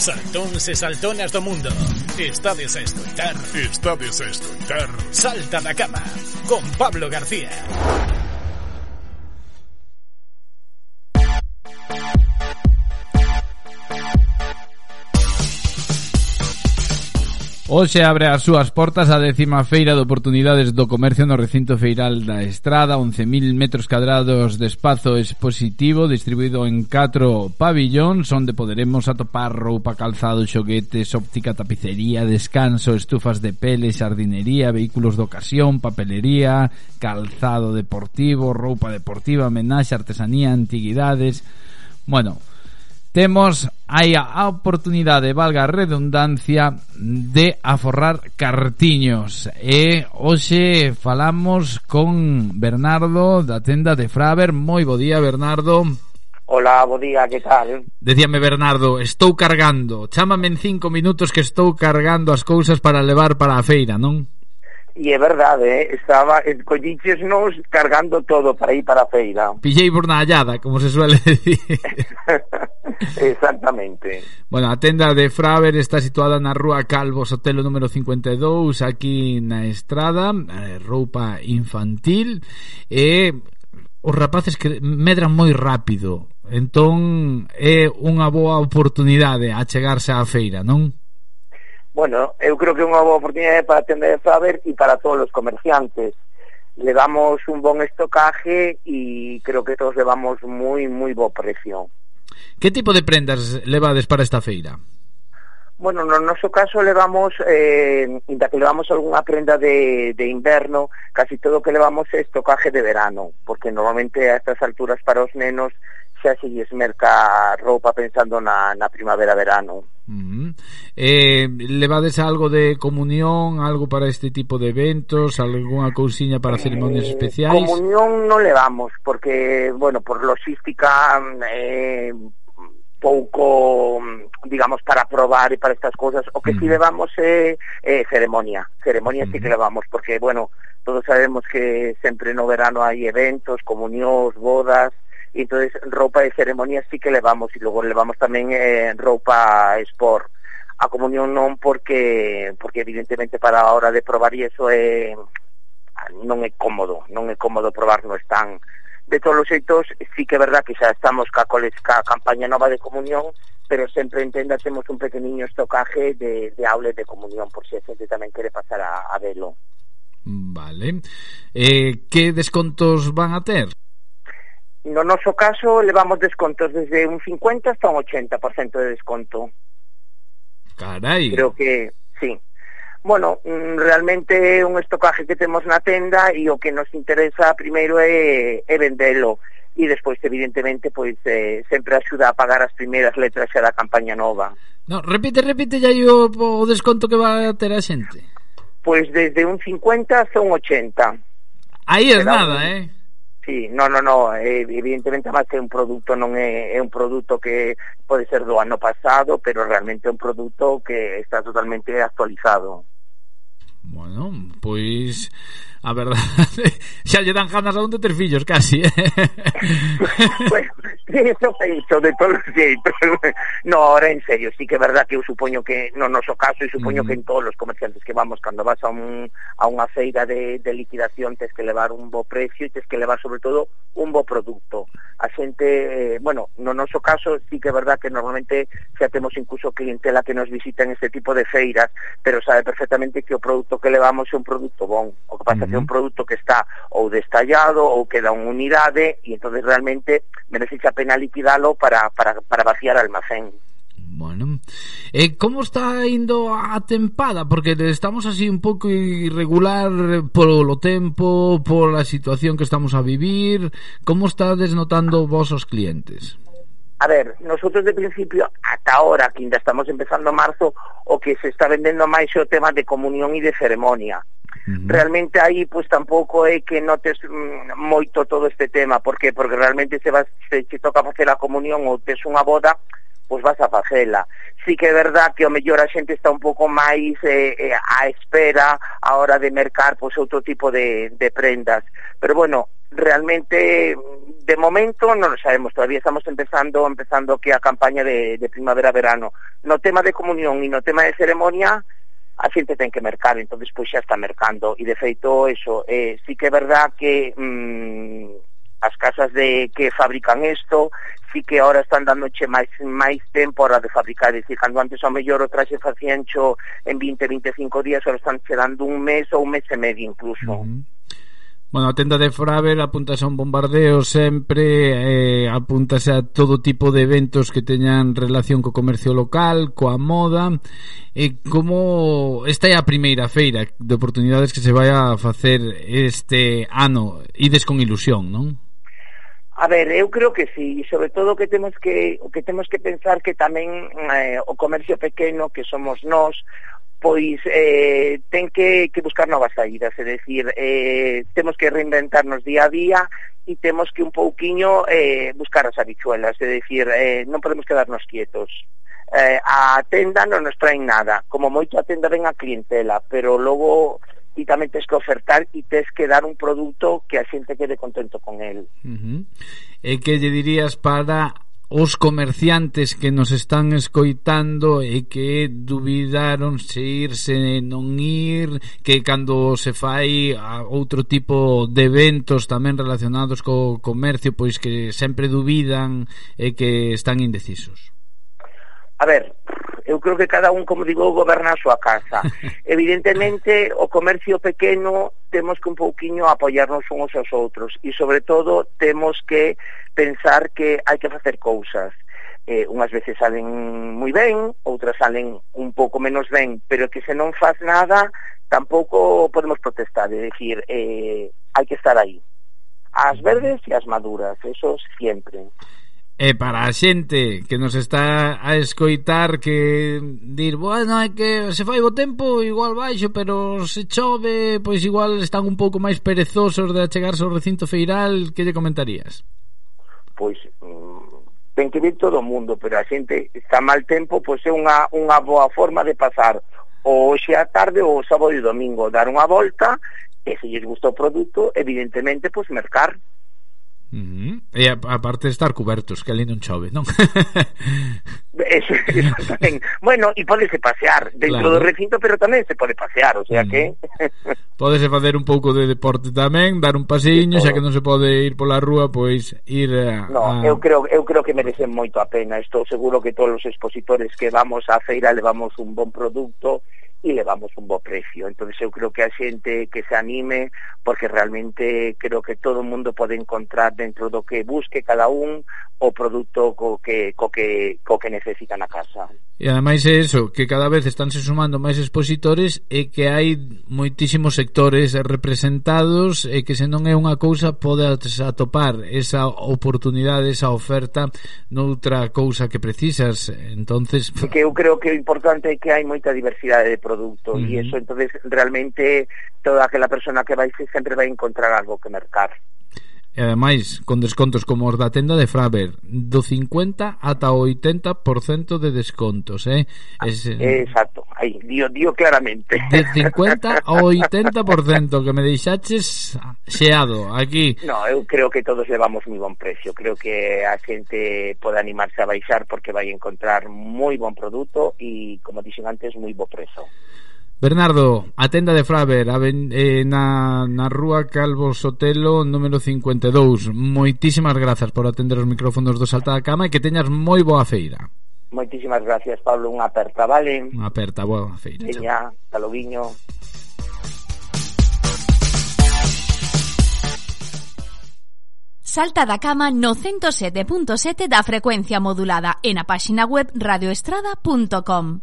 Saltóns e saltonas do mundo. Estades a escoitar Estades a escoitar Salta da cama Con Pablo García Hoxe abre as súas portas a décima feira de oportunidades do comercio no recinto feiral da Estrada, 11.000 metros cadrados de espazo expositivo distribuído en 4 pabillóns onde poderemos atopar roupa, calzado, xoguetes, óptica, tapicería, descanso, estufas de pele, xardinería, vehículos de ocasión, papelería, calzado deportivo, roupa deportiva, menaxe, artesanía, antiguidades... Bueno, temos aí a oportunidade, valga a redundancia, de aforrar cartiños. E hoxe falamos con Bernardo da tenda de Fraber. Moi bo día, Bernardo. Ola, bo día, que tal? Decíame Bernardo, estou cargando. Chámame en cinco minutos que estou cargando as cousas para levar para a feira, non? E é verdade, eh? estaba colliches nos cargando todo para ir para a feira. Pillei por na hallada, como se suele decir. Exactamente. Bueno, a tenda de Fraver está situada na Rúa Calvo Sotelo número 52, aquí na estrada, eh, roupa infantil e os rapaces que medran moi rápido. Entón é unha boa oportunidade a chegarse á feira, non? Bueno, eu creo que é unha boa oportunidade para a tenda de Fraber e para todos os comerciantes le damos un bon estocaje e creo que todos levamos moi, moi bo precio. Que tipo de prendas levades para esta feira? Bueno, no noso caso levamos, eh, inda que levamos algunha prenda de, de inverno, casi todo o que levamos é estocaje de verano, porque normalmente a estas alturas para os nenos xa se lles merca roupa pensando na, na primavera-verano. Uh -huh. eh, levades algo de comunión, algo para este tipo de eventos, algunha cousiña para ceremonias eh, especiais? Comunión non levamos, porque, bueno, por logística... Eh, pouco, mm, digamos, para probar e para estas cousas. O que mm. si levamos é, eh, eh, ceremonia. Ceremonia mm. si que levamos, porque, bueno, todos sabemos que sempre no verano hai eventos, comunións, bodas, e entonces roupa de ceremonia sí que levamos, e logo levamos tamén eh, roupa sport. A comunión non porque, porque evidentemente para a hora de probar e eso é, non é cómodo, non é cómodo probar no están de todos os xeitos, sí que é verdad que xa estamos ca, coles, ca campaña nova de comunión, pero sempre entenda temos un pequeniño estocaje de, de aules de comunión, por si a xente tamén quere pasar a, a velo. Vale. Eh, que descontos van a ter? No noso caso, levamos descontos desde un 50 hasta un 80% de desconto. Carai. Creo que, sí bueno, mm, realmente é un estocaje que temos na tenda e o que nos interesa primeiro é, é vendelo e despois evidentemente pois eh, sempre axuda a pagar as primeiras letras xa da campaña nova. No, repite, repite aí o, o desconto que vai a ter a xente. Pois desde un 50 hasta un 80. Aí é nada, un... eh? sí, no, no, no, eh, evidentemente máis que un produto non é, é un produto que pode ser do ano pasado, pero realmente é un produto que está totalmente actualizado. Bueno, pois pues a verdade xa lle dan ganas a un de ter fillos casi eh? bueno, eso penso de todos os xeitos no, ahora en serio, sí que é verdad que eu supoño que no noso caso e supoño mm. que en todos os comerciantes que vamos cando vas a, un, a unha feira de, de liquidación tes que levar un bo precio e tes que levar sobre todo un bo produto a xente, eh, bueno, no noso caso sí que é verdad que normalmente xa temos incluso clientela que nos visita en este tipo de feiras pero sabe perfectamente que o produto que levamos é un produto bon o que pasa mm que é un produto que está ou destallado ou queda unha unidade e entonces realmente merece a pena liquidalo para, para, para vaciar o almacén. Bueno, eh, como está indo a tempada? Porque estamos así un pouco irregular polo tempo, pola situación que estamos a vivir. Como está desnotando vos os clientes? A ver, nosotros de principio, ata ahora, que ainda estamos empezando marzo, o que se está vendendo máis o tema de comunión e de ceremonia. Uh -huh. Realmente aí pois tampouco é que notes mm, moito todo este tema, porque porque realmente se vas se te toca facer a comunión ou tes unha boda, pois vas a facela. Sí que é verdad que o mellor a xente está un pouco máis eh, eh, a espera a hora de mercar pois outro tipo de, de prendas. Pero bueno, realmente de momento non lo sabemos, todavía estamos empezando empezando que a campaña de, de primavera-verano. No tema de comunión e no tema de ceremonia, a xente ten que mercar, entón despois xa está mercando e de feito eso, eh, sí que é verdad que mm, as casas de que fabrican isto sí que ahora están dándoche máis máis tempo a de fabricar, é dicir, cando antes ao mellor o traxe facíancho en 20, 25 días, ahora están che dando un mes ou un mes e medio incluso. Uh -huh. Bueno, a tenda de Fravel apuntase a un bombardeo sempre, eh, apuntase a todo tipo de eventos que teñan relación co comercio local, coa moda, e como esta é a primeira feira de oportunidades que se vai a facer este ano, ides con ilusión, non? A ver, eu creo que sí, e sobre todo que temos que o que temos que pensar que tamén eh, o comercio pequeno que somos nós, pois eh, ten que, que buscar novas saídas, é dicir, eh, temos que reinventarnos día a día e temos que un pouquiño eh, buscar as habichuelas, é dicir, eh, non podemos quedarnos quietos. Eh, a tenda non nos traen nada, como moito a tenda ven a clientela, pero logo ti tamén tens que ofertar e tens que dar un produto que a xente quede contento con el. Uh -huh. E que lle dirías para os comerciantes que nos están escoitando e que duvidaron se ir, se non ir, que cando se fai a outro tipo de eventos tamén relacionados co comercio, pois que sempre duvidan e que están indecisos. A ver, eu creo que cada un, como digo, goberna a súa casa. Evidentemente, o comercio pequeno temos que un pouquiño apoiarnos uns aos outros e, sobre todo, temos que pensar que hai que facer cousas eh, unhas veces salen moi ben, outras salen un pouco menos ben, pero que se non faz nada, tampouco podemos protestar, é dicir, eh, hai que estar aí. As verdes e as maduras, eso siempre. E para a xente que nos está a escoitar que dir, bueno, é que se fai o tempo igual baixo, pero se chove, pois igual están un pouco máis perezosos de achegarse ao recinto feiral, que lle comentarías? Pois mm, ten que vir todo o mundo, pero a xente está mal tempo, pois é unha, unha boa forma de pasar o hoxe á tarde ou o sábado e domingo dar unha volta e se lles gusta o produto, evidentemente, pois mercar. Uh -huh. E a, aparte de estar cobertos que ali non chove, non? eso, eso tamén Bueno, e podese pasear dentro claro. do recinto Pero tamén se pode pasear, o sea mm. que Podese facer un pouco de deporte tamén Dar un paseiño, xa que non se pode ir pola rúa Pois ir a, no, a... Eu, creo, eu creo que merecen moito a pena Estou seguro que todos os expositores que vamos á feira Levamos un bon produto e levamos un bo precio. Entonces eu creo que a xente que se anime, porque realmente creo que todo o mundo pode encontrar dentro do que busque cada un o produto co que, co que, co que necesita na casa. E ademais é eso, que cada vez estánse sumando máis expositores e que hai moitísimos sectores representados e que se non é unha cousa podes atopar esa oportunidade, esa oferta noutra cousa que precisas. Entonces, que eu creo que o importante é que hai moita diversidade de producto uh -huh. y eso entonces realmente toda aquela persona que vai sempre vai encontrar algo que mercar. E ademais, con descontos como os da tenda de Fraber, do 50 ata o 80% de descontos, eh? Es, eh, Exacto aí, dio, dio claramente. De 50 ao 80% que me deixaches xeado aquí. No, eu creo que todos levamos moi bon precio. Creo que a xente pode animarse a baixar porque vai encontrar moi bon produto e, como dixen antes, moi bo prezo. Bernardo, a tenda de Fraver a ben, eh, na, na rúa Calvo Sotelo número 52 Moitísimas grazas por atender os micrófonos do Salta da Cama e que teñas moi boa feira Moitísimas gracias, Pablo. Un aperta, vale? Un aperta, boa feira. Veña, hasta. Salta da cama no 107.7 da frecuencia modulada en a páxina web radioestrada.com.